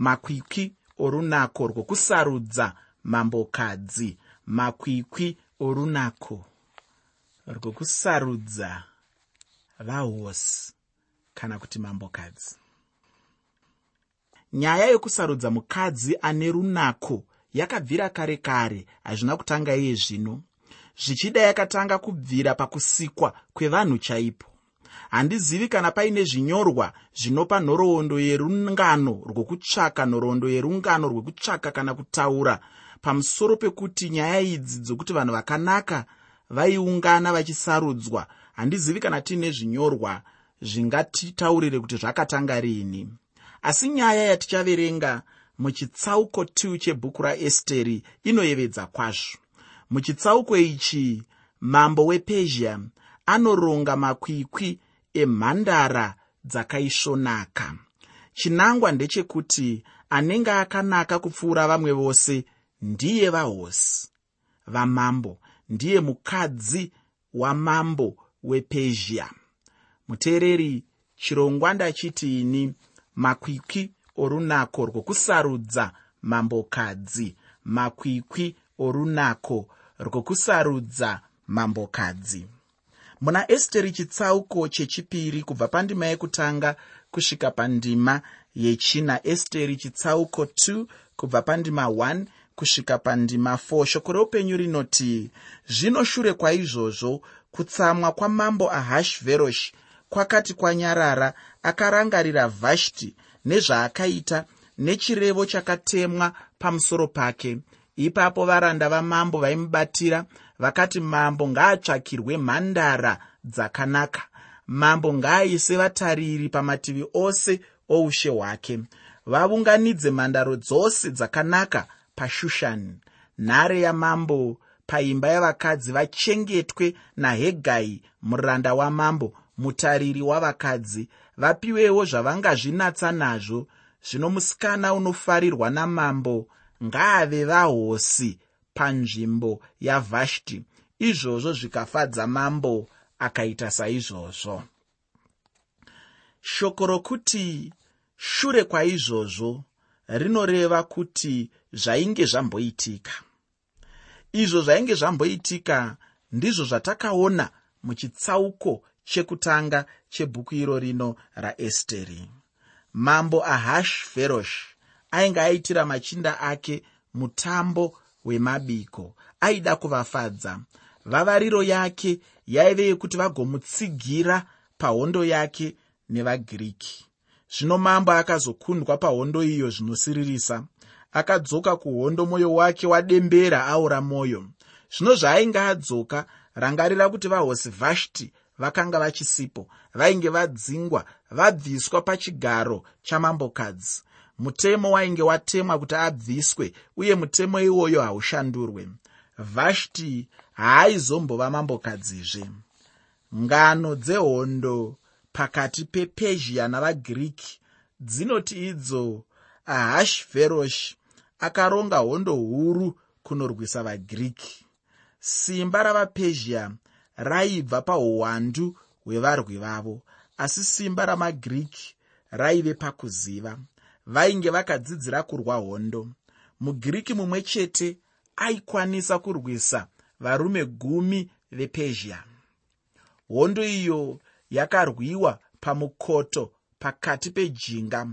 makwikwi orunako rwokusarudza mambokadzi. Makwikwi orunako rwokusarudza vahosi kana kuti mambokadzi. Nyaya yekusarudza mukadzi ane runako yakabvira kare kare hazvina kutanga iye zvino. Zvichida yakatanga kubvira pakusikwa kwevanhu chaipo handizivi kana paine zvinyorwa zvinopa nhoroondo yerungano rwokutsvaka nhoroondo yerungano rwekutsvaka kana kutaura. Pamusoro pekuti nyaya idzi dzokuti vanhu vakanaka vaiungana vachisarudzwa handizivi kana tiine zvinyorwa zvingatitaurire kuti zvakatanga riini asi nyaya yatichaverenga muchitsauko 2 chebhuku raesteri inoyevedza kwazvo. Muchitsauko ichi mambo wepezhia anoronga makwikwi emhandara dzakaisvonaka. Chinangwa ndechekuti anenge akanaka kupfuura vamwe vose ndiye vahosi. Vamambo ndiye mukadzi wamambo wepezhia. Muteereri chirongwa ndachitiini makwikwi orunako rwokusarudza mambokadzi. Makwikwi orunako rwokusarudza mambokadzi muna esteri chitsauko chechipiri kubva pandima yekutanga kusvika pandima yechina. Esteri chitsauko 2 kubva pandima 1 kusvika pandima 4 shoko reupenyu rinoti zvino shure kwaizvozvo kutsamwa kwamambo ahashveroshi kwakati kwanyarara akarangarira vhashti nezvaakaita nechirevo chakatemwa pamusoro pake. Ipapo varanda vamambo vaimubatira vakati mambo ngaatsvakirwe mhandara dzakanaka. Mambo ngaaise vatariri pamativi ose oushe hwake. Vaunganidze mhandaro dzose dzakanaka pashushani. Nhare yamambo paimba yavakadzi vachengetwe nahegai muranda wamambo mutariri wavakadzi. Vapiwewo zvavangazvinatsa nazvo. Zvino musikana unofarirwa namambo ngaave vahosi panzvimbo yavhashti. Izvozvo zvikafadza mambo akaita saizvozvo. Shoko rokuti shure kwaizvozvo rinoreva kuti zvainge zvamboitika. Izvo zvainge zvamboitika ndizvo zvatakaona muchitsauko chekutanga chebhuku iro rino raesteri. Mambo ahashverosh ainge aitira machinda ake mutambo wemabiko aida kuvafadza. Vavariro yake yaive yekuti vagomutsigira pahondo yake nevagiriki zvino mambo akazokundwa pahondo iyo zvinosiririsa. Akadzoka kuhondo mwoyo wake wadembera aura mwoyo zvino zvaainge adzoka rangarira kuti vahosi vhashti vakanga vachisipo vainge vadzingwa vabviswa pachigaro chamambokadzi mutemo wainge watemwa kuti abviswe uye mutemo iwoyo haushandurwe. Vhashti haaizombova mambokadzizve. Ngano dzehondo pakati pepezhia navagiriki dzinoti idzo ahashveroshi akaronga hondo huru kunorwisa vagiriki simba ravapezhia raibva pauwandu hwevarwi vavo asi simba ramagiriki raive pakuziva vainge vakadzidzira kurwa hondo. Mugiriki mumwe chete aikwanisa kurwisa varume gumi vepezhia. Hondo iyo yakarwiwa pamukoto pakati pejinga.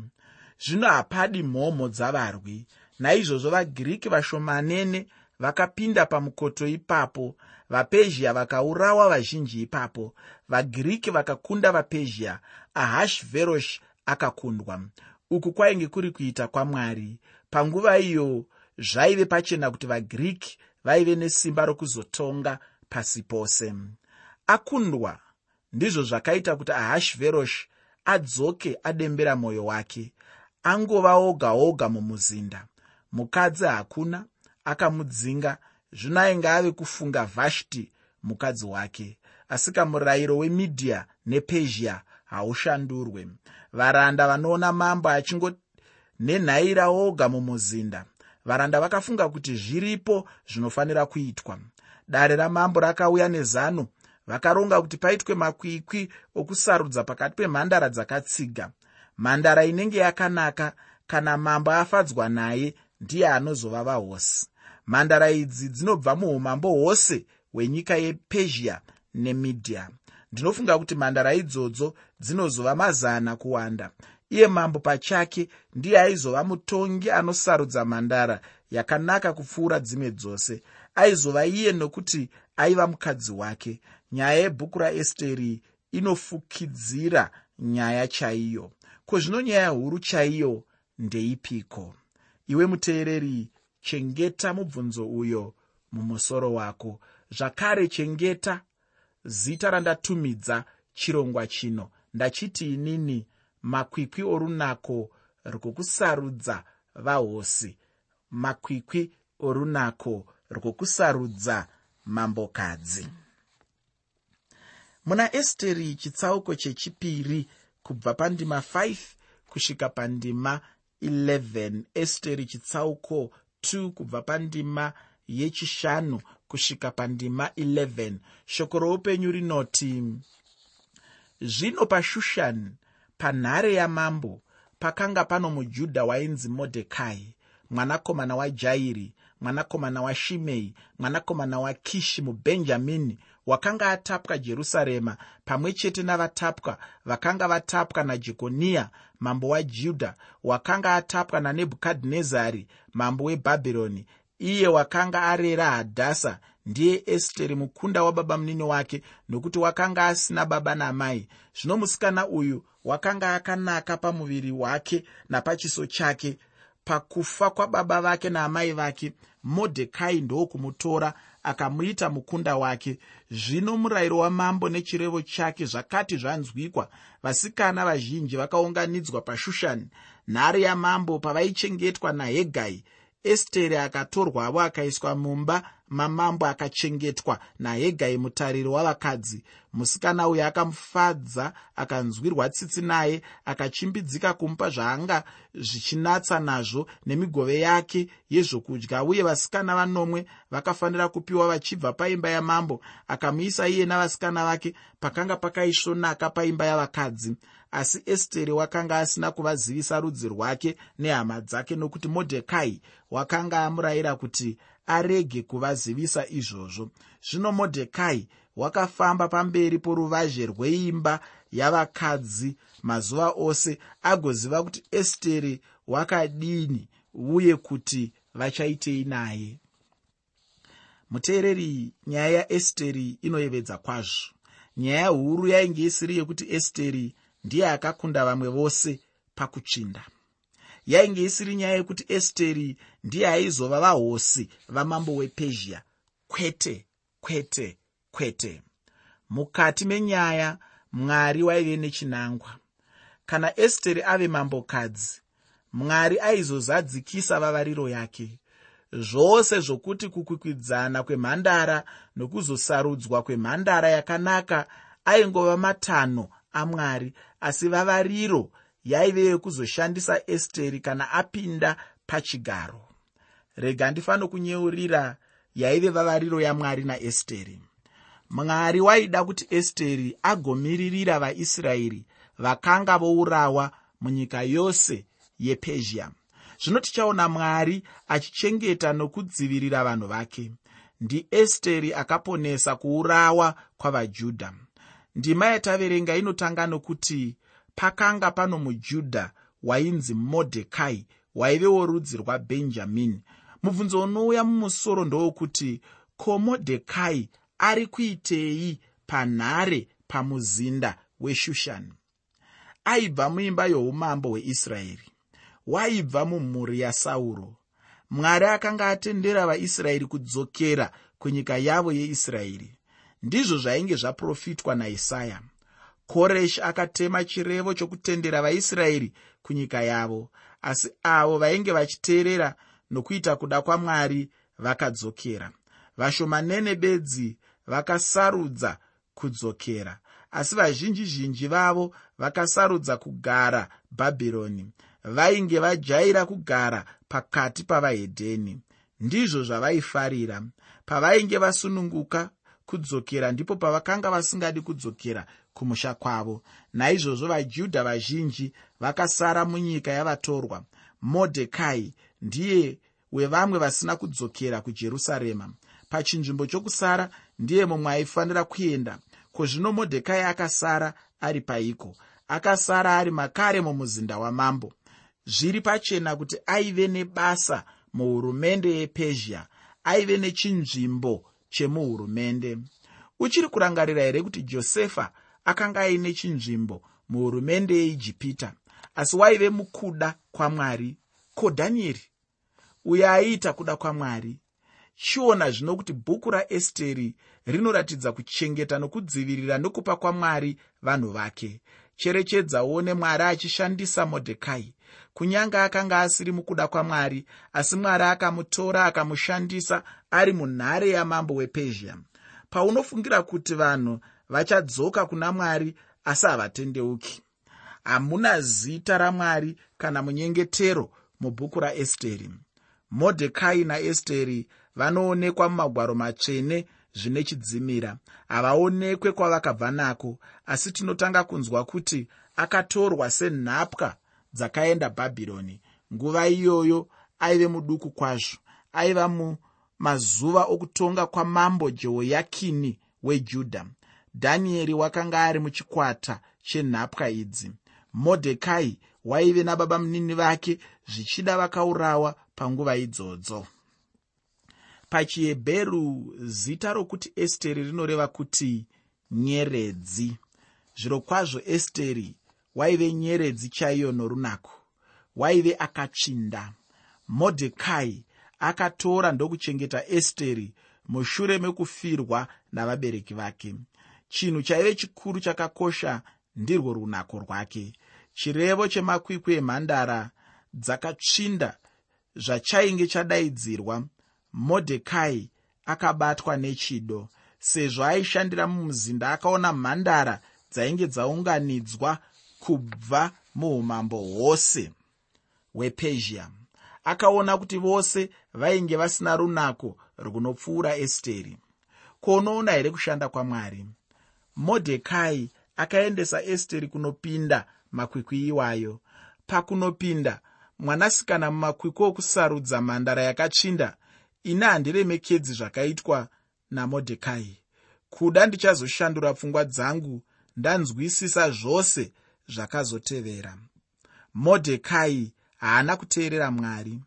Zvino hapadi mhomho dzavarwi. Naizvozvo vagiriki vashomanene vakapinda pamukoto ipapo vapezhia vakaurawa vazhinji ipapo. Vagiriki vakakunda vapezhia ahashverosh akakundwa uku kwainge kuri kuita kwamwari. Panguva iyo zvaive pachena kuti vagiriki vaive nesimba rokuzotonga pasi pose. Akundwa ndizvo zvakaita kuti ahashverosh adzoke adembera mwoyo wake angova oga oga mumuzinda. Mukadzi hakuna akamudzinga zvino ainge ave kufunga vhashti mukadzi wake asi kamurayiro wemidhiya nepezhia haushandurwe. Varanda vanoona mambo achingonenhaira oga mumuzinda. Varanda vakafunga kuti zviripo zvinofanira kuitwa. Dare ramambo rakauya nezano. Vakaronga kuti paitwe makwikwi okusarudza pakati pemhandara dzakatsiga. Mhandara inenge yakanaka. Kana mambo afadzwa naye ndiye anozova vahosi. Mhandara idzi dzinobva muumambo hwose hwenyika yepezhia nemidhia ndinofunga kuti mhandara idzodzo dzinozova mazana kuwanda. Iye mambo pachake ndiye aizova mutongi anosarudza mhandara yakanaka kupfuura dzimwe dzose. Aizova iye nokuti aiva mukadzi wake. Nyaya yebhuku raesteri inofukidzira nyaya chaiyo. Ko zvino nyaya huru chaiyo ndeipiko? Iwe muteereri chengeta mubvunzo uyo mumusoro wako. Zvakare chengeta zita randatumidza chirongwa chino ndachiti inini makwikwi orunako rwokusarudza vahosi. Makwikwi orunako rwokusarudza mambokadzi. Muna esteri chitsauko chechipiri kubva pandima 5 kusvika pandima 11 esteri chitsauko 2 kubva pandima yechishanu kusvika pandima 11 shoko roupenyu rinoti zvino pashushani panhare yamambo pakanga pano mujudha wainzi modhekai mwanakomana wajairi mwanakomana washimei mwanakomana wakishi mubhenjamini wakanga atapwa jerusarema pamwe chete navatapwa vakanga vatapwa najekoniya mambo wajudha wakanga atapwa nanebhukadhinezari mambo webhabhironi. Iye wakanga arera hadhasa ndiye esteri mukunda wababa munini wake nokuti wakanga asina baba namai. Zvino musikana uyu wakanga akanaka pamuviri wake napachiso chake. Pakufa kwababa vake naamai vake modhekai ndokumutora akamuita mukunda wake. Zvino murayiro wamambo nechirevo chake zvakati zvanzwikwa vasikana vazhinji vakaunganidzwa pashushani. Nhare yamambo pavaichengetwa nahegai. Esteri akatorwavo akaiswa mumba mamambo akachengetwa nahegai mutariri wavakadzi. Musikana uyu akamufadza akanzwirwa tsitsi naye akachimbidzika kumupa zvaanga zvichinatsa nazvo nemigove yake yezvokudya. Uye vasikana vanomwe vakafanira kupiwa vachibva paimba yamambo akamuisa iye navasikana vake pakanga pakaisvonaka paimba yavakadzi asi esteri wakanga asina kuvazivisa rudzi rwake nehama dzake nokuti modhekai wakanga amurayira kuti arege kuvazivisa izvozvo. Zvino modhekai wakafamba pamberi poruvazhe rweimba yavakadzi mazuva ose agoziva kuti esteri wakadini uye kuti vachaitei naye. Muteereri nyaya yaesteri inoyevedza kwazvo. Nyaya huru yainge isiri yekuti esteri ndiye akakunda vamwe vose pakuchinda. Yainge isiri nyaya yekuti esteri ndiye aizova vahosi vamambo wepezhia. Kwete kwete kwete. Mukati menyaya mwari waive nechinangwa. Kana esteri ave mambokadzi mwari aizozadzikisa vavariro yake. Zvose zvokuti kukwikwidzana kwemhandara nokuzosarudzwa kwemhandara yakanaka aingova matanho amwari asi vavariro yaive yekuzoshandisa esteri kana apinda pachigaro. Rega ndifano kunyeurira yaive vavariro yamwari naesteri. Mwari waida kuti esteri agomiririra vaisraeri vakanga vourawa munyika yose yepezhia. Zvino tichaona mwari achichengeta nokudzivirira vanhu vake. Ndiesteri akaponesa kuurawa kwavajudha ndima yataverenga inotanga nokuti pakanga pano mujudha wainzi modhekai waive worudzi rwabhenjamini mubvunzo unouya mumusoro ndowokuti ko modhekai ari kuitei panhare pamuzinda weshushani? Aibva muimba youmambo hweisraeri waibva mumhuri yasauro mwari akanga atendera vaisraeri kudzokera kunyika yavo yeisraeri ndizvo zvainge zvaprofitwa naisaya. Koreshi akatema chirevo chokutendera vaisraeri kunyika yavo asi avo vainge vachiteerera nokuita kuda kwamwari vakadzokera. Vashomanene bedzi vakasarudza kudzokera asi vazhinji zhinji vavo vakasarudza kugara bhabhironi. Vainge vajaira kugara pakati pavahedheni. Ndizvo zvavaifarira. Pavainge vasununguka kudzokera ndipo pavakanga vasingadi kudzokera kumusha kwavo. Naizvozvo vajudha vazhinji vakasara munyika yavatorwa. Modhekai ndiye wevamwe vasina kudzokera kujerusarema. Pachinzvimbo chokusara ndiye mumwe aifanira kuenda. Kozvino modhekai akasara ari paiko? Akasara ari makare mumuzinda wamambo. Zviri pachena kuti aive nebasa muhurumende yepezhia aive nechinzvimbo chemuhurumende. Uchiri kurangarira here kuti josefa akanga aine chinzvimbo muhurumende yeijipita asi waive mukuda kwamwari? Ko dhanieri uyo aiita kuda kwamwari? Chiona zvino kuti bhuku raesteri rinoratidza kuchengeta nokudzivirira nokupa kwamwari vanhu vake cherechedzawo nemwari achishandisa modhekai kunyange akanga asiri mukuda kwamwari asi mwari akamutora akamushandisa ari munhare yamambo wepezhia. Paunofungira kuti vanhu vachadzoka kuna mwari asi havatendeuki hamuna zita ramwari kana munyengetero mubhuku raesteri. Modhekai naesteri vanoonekwa mumagwaro matsvene zvine chidzimira. Havaonekwe kwavakabva nako asi tinotanga kunzwa kuti akatorwa senhapwa dzakaenda bhabhironi. Nguva iyoyo aive muduku kwazvo aiva mumazuva okutonga kwamambo jehoyakini wejudha. Dhanieri wakanga ari muchikwata chenhapwa idzi. Modhekai waive nababa munini vake zvichida vakaurawa panguva idzodzo pachihebheru zita rokuti esteri rinoreva kuti nyeredzi. Zviro kwazvo esteri waive nyeredzi chaiyo norunako. Waive akatsvinda. Modhekai akatora ndokuchengeta esteri mushure mekufirwa navabereki vake. Chinhu chaive chikuru chakakosha ndirwo runako rwake. Chirevo chemakwikwi emhandara dzakatsvinda zvachainge chadaidzirwa modhekai akabatwa nechido sezvo aishandira mumuzinda akaona mhandara dzainge dzaunganidzwa kubva muumambo hwose hwepezhia. Akaona kuti vose vainge vasina runako runopfuura esteri. Kuonoona here kushanda kwamwari? Modhekai akaendesa esteri kunopinda makwikwi iwayo. Pakunopinda mwanasikana mumakwikwi okusarudza mhandara yakatsvinda ini handiremekedzi zvakaitwa namodhekai. Kuda ndichazoshandura pfungwa dzangu ndanzwisisa zvose zvakazotevera. Modhekai haana kuteerera mwari.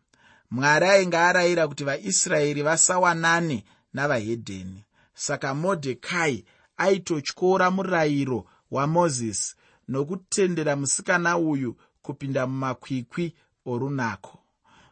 Mwari ainge arayira kuti vaisraeri vasawanane navahedheni. Saka modhekai aitotyora murayiro wamozisi nokutendera musikana uyu kupinda mumakwikwi orunako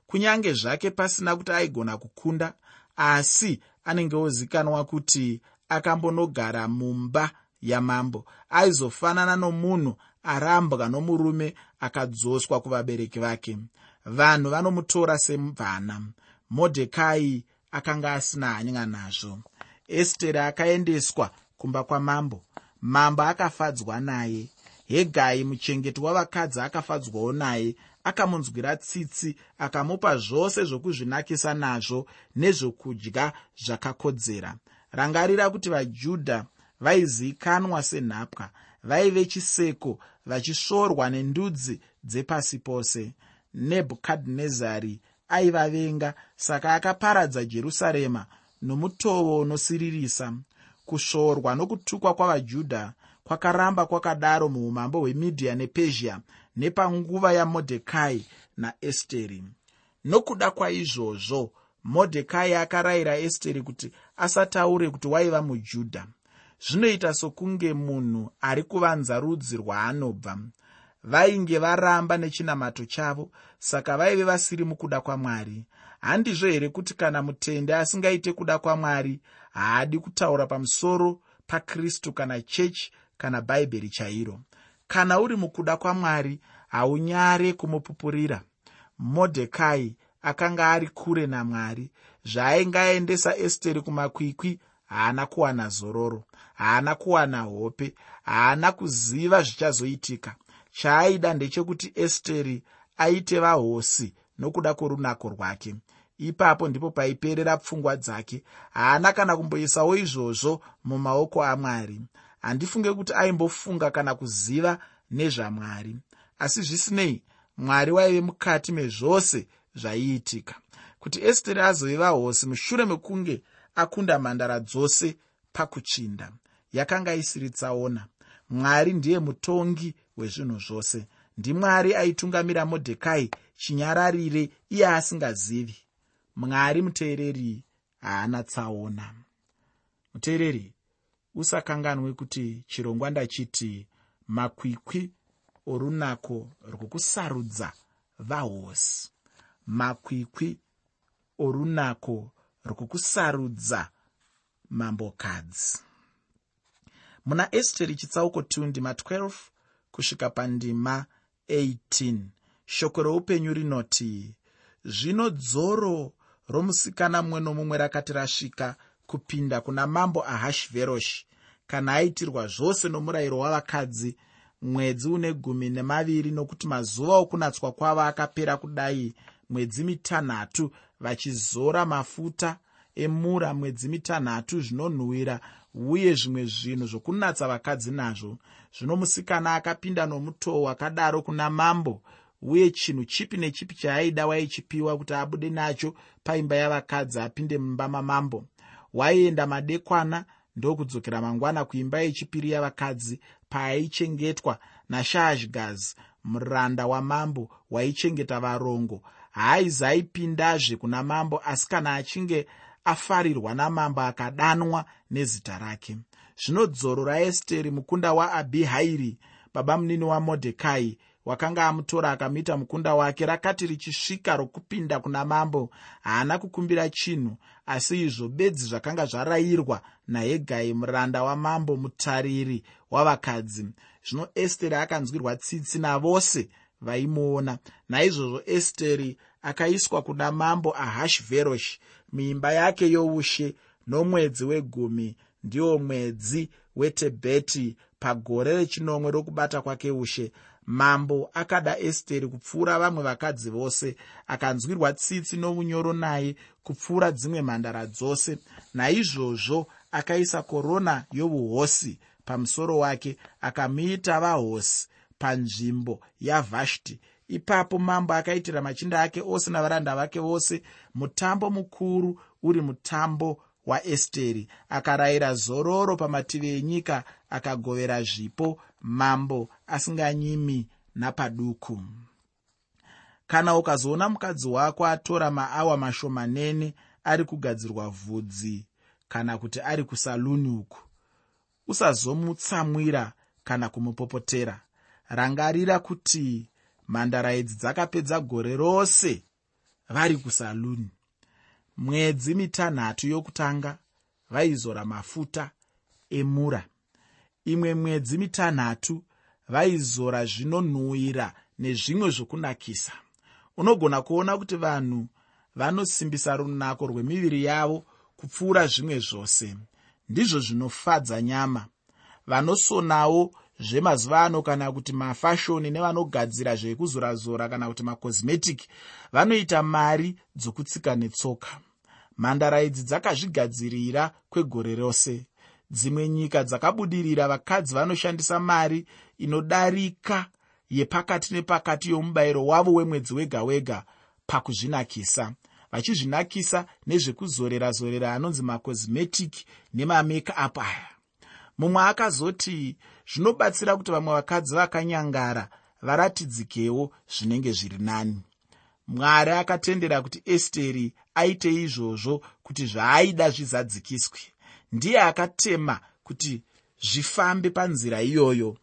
kunyange zvake pasina kuti aigona kukunda asi anenge ozikanwa kuti akambonogara mumba yamambo. Aizofanana nomunhu arambwa nomurume akadzoswa kuvabereki vake. Vanhu vanomutora semvana modhekai akanga asina hanya nazvo. Esteri akaendeswa kumba kwamambo. Mambo akafadzwa naye. Hegai muchengeti wavakadzi akafadzwawo naye akamunzwira tsitsi akamupa zvose zvokuzvinakisa nazvo nezvokudya zvakakodzera. Rangarira kuti vajudha vaizivikanwa senhapwa vaive chiseko vachisvorwa nendudzi dzepasi pose. Nebhukadhinezari aivavenga saka akaparadza jerusarema nomutovo unosiririsa. Kusvorwa nokutukwa kwavajudha kwakaramba kwakadaro muumambo hwemidhiya nepezhia nepanguva yamodhekai naesteri. Nokuda kwaizvozvo modhekai akarayira esteri kuti asataure kuti waiva mujudha. Zvinoita sokunge munhu ari kuvanza rudzi rwaanobva. Vainge varamba nechinamato chavo saka vaive vasiri mukuda kwamwari. Handizvo here kuti kana mutende asingaite kuda kwamwari haadi kutaura pamusoro pakristu kana chechi kana bhaibheri chairo kana uri mukuda kwamwari haunyare kumupupurira. Modhekai akanga ari kure namwari. Zvaainge aendesa esteri kumakwikwi haana kuwana zororo haana kuwana hope haana kuziva zvichazoitika. Chaaida ndechekuti esteri aite vahosi nokuda kworunako rwake. Ipapo ndipo paiperera pfungwa dzake. Haana kana kumboisawo izvozvo mumaoko amwari handifunge kuti aimbofunga kana kuziva nezvamwari. Asi zvisinei mwari waive mukati mezvose zvaiitika. Kuti esteri azove vahosi mushure mekunge akunda mhandara dzose pakuchinda yakanga isiri tsaona mwari ndiye mutongi wezvinhu zvose. Ndimwari aitungamira modhekai chinyararire iye asingazivi. Mwari muteereri haana tsaona muteereri usakanganwe kuti chirongwa ndachiti makwikwi orunako rwokusarudza vahosi. Makwikwi orunako rwokusarudza mambokadzi. Muna esteri chitsauko 2 ndima 12 kusvika pandima 18 shoko roupenyu rinoti zvino dzoro romusikana mumwe nomumwe rakati rasvika kupinda kuna mambo ahashveroshi kana aitirwa zvose nomurayiro wavakadzi mwedzi une gumi nemaviri nokuti mazuva okunatswa kwavo akapera kudai mwedzi mitanhatu vachizora mafuta emura mwedzi mitanhatu zvinonhuhwira uye zvimwe zvinhu zvokunatsa vakadzi nazvo. Zvino musikana akapinda nomutoo wakadaro kuna mambo uye chinhu chipi nechipi chaaida waichipiwa kuti abude nacho paimba yavakadzi apinde mumba mamambo waienda madekwana ndokudzokera mangwana kuimba yechipiri yavakadzi paaichengetwa nashaashgazi muranda wamambo waichengeta varongo. Haaizaipindazve kuna mambo asi kana achinge afarirwa namambo akadanwa nezita rake. Zvino dzoro raesteri mukunda waabhihairi baba munini wamodhekai wakanga amutora akamuita mukunda wake rakati richisvika rokupinda kuna mambo haana kukumbira chinhu asi izvo bedzi zvakanga zvarayirwa nahegai muranda wamambo mutariri wavakadzi. Zvino esteri akanzwirwa tsitsi navose vaimuona. Naizvozvo esteri akaiswa kuna mambo ahashveroshi muimba yake youshe nomwedzi wegumi ndiwo mwedzi wetebheti pagore rechinomwe rokubata kwake ushe mambo akada esteri kupfuura vamwe vakadzi vose akanzwirwa tsitsi nounyoro naye kupfuura dzimwe mhandara dzose. Naizvozvo akaisa korona youhosi pamusoro wake akamuita vahosi panzvimbo yavhashti ipapo mambo akaitira machinda ake ose navaranda vake vose mutambo mukuru uri mutambo waesteri akarayira zororo pamativi enyika akagovera zvipo mambo asinganyimi napaduku. Kana ukazoona mukadzi wako atora maawa mashomanene ari kugadzirwa vhudzi kana kuti ari kusaluni uku usazomutsamwira kana kumupopotera. Rangarira kuti mhandara idzi dzakapedza gore rose vari kusaluni mwedzi mitanhatu yokutanga vaizora mafuta emura. Imwe mwedzi mitanhatu vaizora zvinonhuhwira nezvimwe zvokunakisa. Unogona kuona kuti vanhu vanosimbisa runako rwemiviri yavo kupfuura zvimwe zvose. Ndizvo zvinofadza nyama. Vanosonawo zvemazuva ano kana kuti mafashoni nevanogadzira zvekuzorazora kana kuti macosmetic vanoita mari dzokutsika netsoka mhandara idzi dzakazvigadzirira kwegore rose. Dzimwe nyika dzakabudirira vakadzi vanoshandisa mari inodarika yepakati nepakati yomubayiro wavo wemwedzi wega wega pakuzvinakisa vachizvinakisa nezvekuzorera-zorera anonzi macosmetic nemamake up aya. Mumwe akazoti zvinobatsira kuti vamwe vakadzi vakanyangara varatidzikewo zvinenge zviri nani mwari akatendera kuti esteri aite izvozvo kuti zvaaida zvizadzikiswe. Ndiye akatema kuti zvifambe panzira iyoyo.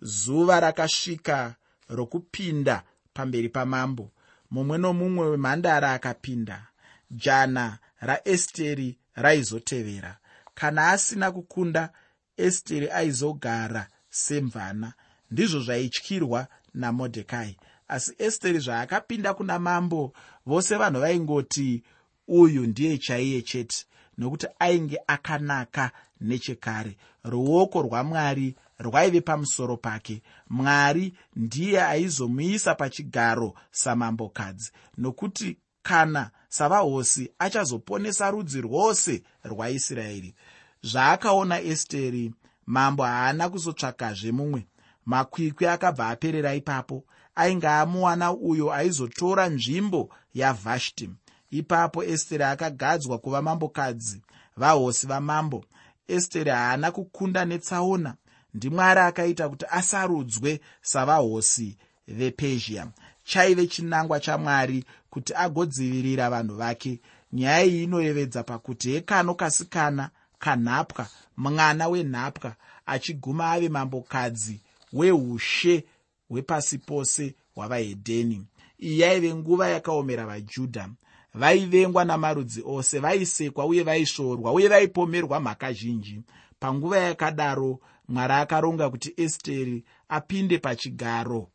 Zuva rakasvika rokupinda pamberi pamambo. Mumwe nomumwe wemhandara akapinda. Jana raesteri raizotevera. Kana asina kukunda esteri aizogara semvana. Ndizvo zvaityirwa namodhekai asi esteri zvaakapinda kuna mambo vose vanhu vaingoti uyu ndiye chaiye chete nokuti ainge akanaka nechekare. Ruoko rwamwari rwaive pamusoro pake. Mwari ndiye aizomuisa pachigaro samambokadzi nokuti kana savahosi achazoponesa rudzi rwose rwaisraeri. Zvaakaona esteri mambo haana kuzotsvakazve mumwe. Makwikwi akabva aperera ipapo ainge amuwana uyo aizotora nzvimbo yavhashti. Ipapo esteri akagadzwa kuva mambokadzi vahosi vamambo esteri haana kukunda netsaona. Ndimwari akaita kuti asarudzwe savahosi vepezhia. Chaive chinangwa chamwari kuti agodzivirira vanhu vake. Nyaya iyi inoyevedza pakuti hekano kasikana kanhapwa mwana wenhapwa achiguma ave mambokadzi weushe hwepasi pose hwavahedheni iyi yaive nguva yakaomera vajudha vaivengwa namarudzi ose vaisekwa uye vaisvorwa uye vaipomerwa mhaka zhinji. Panguva yakadaro mwari akaronga kuti esteri apinde pachigaro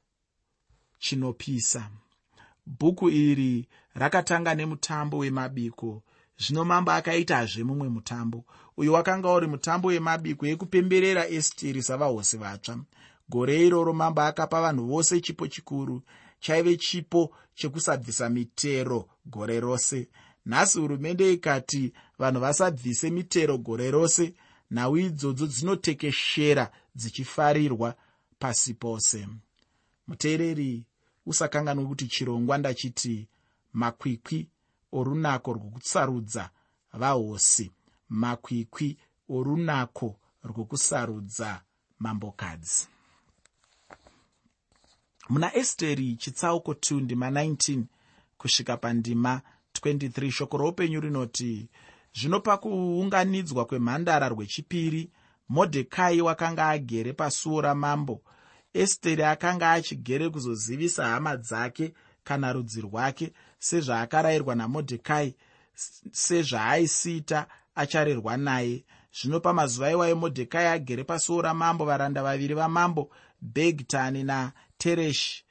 chinopisa. Bhuku iri rakatanga nemutambo wemabiko. Zvino mambo akaitazve mumwe mutambo. Uyu wakanga uri mutambo wemabiko ekupemberera esteri savahosi vatsva gore iroro mambo akapa vanhu vose chipo chikuru chaive chipo chekusabvisa mitero gore rose. Nhasi hurumende ikati vanhu vasabvise mitero gore rose nhau idzodzo dzinotekeshera dzichifarirwa pasi pose. Muteereri usakanganwe kuti chirongwa ndachiti makwikwi orunako rwokusarudza vahosi makwikwi orunako rwokusarudza mambokadzi muna esteri chitsauko 2 ndima 19 kusvika pandima 23 shoko roupenyu rinoti zvino pakuunganidzwa kwemhandara rwechipiri modhekai wakanga agere pasuo ramambo. Esteri akanga achigere kuzozivisa hama dzake kana rudzi rwake sezvaakarayirwa namodhekai sezvaaisiita acharerwa naye. Zvino pamazuva iwayo modhekai agere pasuo ramambo varanda vaviri vamambo begtani natereshi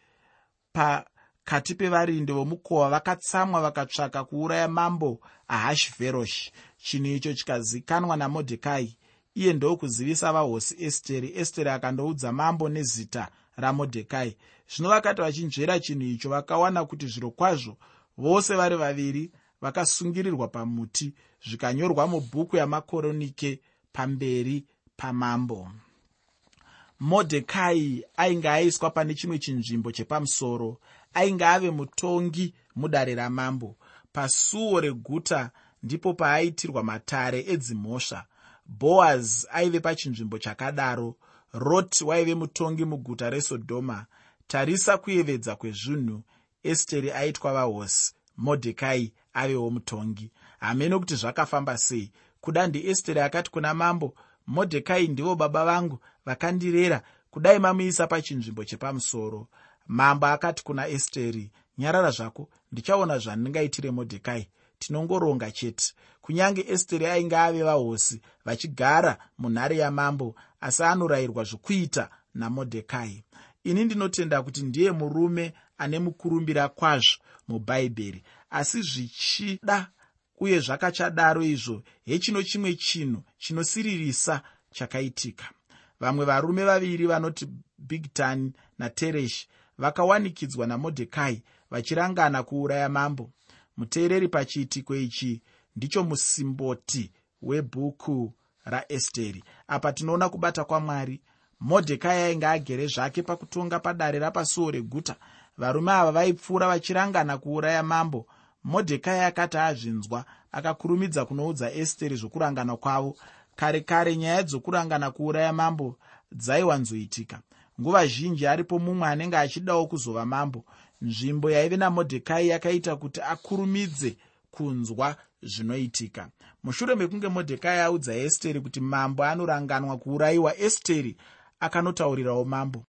pakati pevarindi vomukova vakatsamwa vakatsvaka kuuraya mambo ahashveroshi chinhu icho chikazikanwa namodhekai. Iye ndokuzivisa vahosi esteri. Esteri akandoudza mambo nezita ramodhekai. Zvino vakati vachinzvera chinhu icho vakawana kuti zviro kwazvo vose vari vaviri vakasungirirwa pamuti zvikanyorwa mubhuku yamakoronike pamberi pamambo modhekai ainge aiswa pane chimwe chinzvimbo chepamusoro ainge ave mutongi mudare ramambo. Pasuo reguta ndipo paaitirwa matare edzimhosva. Bhoazi aive pachinzvimbo chakadaro roti waive mutongi muguta resodhoma tarisa kuyevedza kwezvinhu esteri aitwa vahosi modhekai avewo mutongi. Hamene kuti zvakafamba sei. Kuda ndiesteri akati kuna mambo modhekai ndivo baba vangu vakandirera kudai mamuisa pachinzvimbo chepamusoro. Mambo akati kuna esteri nyarara zvako ndichaona zvandingaitire modhekai. Tinongoronga chete. Kunyange esteri ainge ave vahosi vachigara munhare yamambo asi anorayirwa zvokuita namodhekai. Ini ndinotenda kuti ndiye murume ane mukurumbira kwazvo mubhaibheri asi zvichida uye zvakachadaro izvo hechino chimwe chinhu chinosiririsa chakaitika. Vamwe varume vaviri vanoti bigtani natereshi vakawanikidzwa namodhekai vachirangana kuuraya mambo. Muteereri pachiitiko ichi ndicho musimboti webhuku raesteri apa tinoona kubata kwamwari. Modhekai ainge agere zvake pakutonga padare rapasuo reguta. Varume ava vaipfuura vachirangana kuuraya mambo modhekai akati azvinzwa akakurumidza kunoudza esteri zvokurangana kwavo. Kare kare nyaya dzokurangana kuuraya mambo dzaiwanzoitika nguva zhinji aripo mumwe anenge achidawo kuzova mambo. Nzvimbo yaive namodhekai yakaita kuti akurumidze kunzwa zvinoitika. Mushure mekunge modhekai audza esteri kuti mambo anoranganwa kuurayiwa esteri akanotaurirawo mambo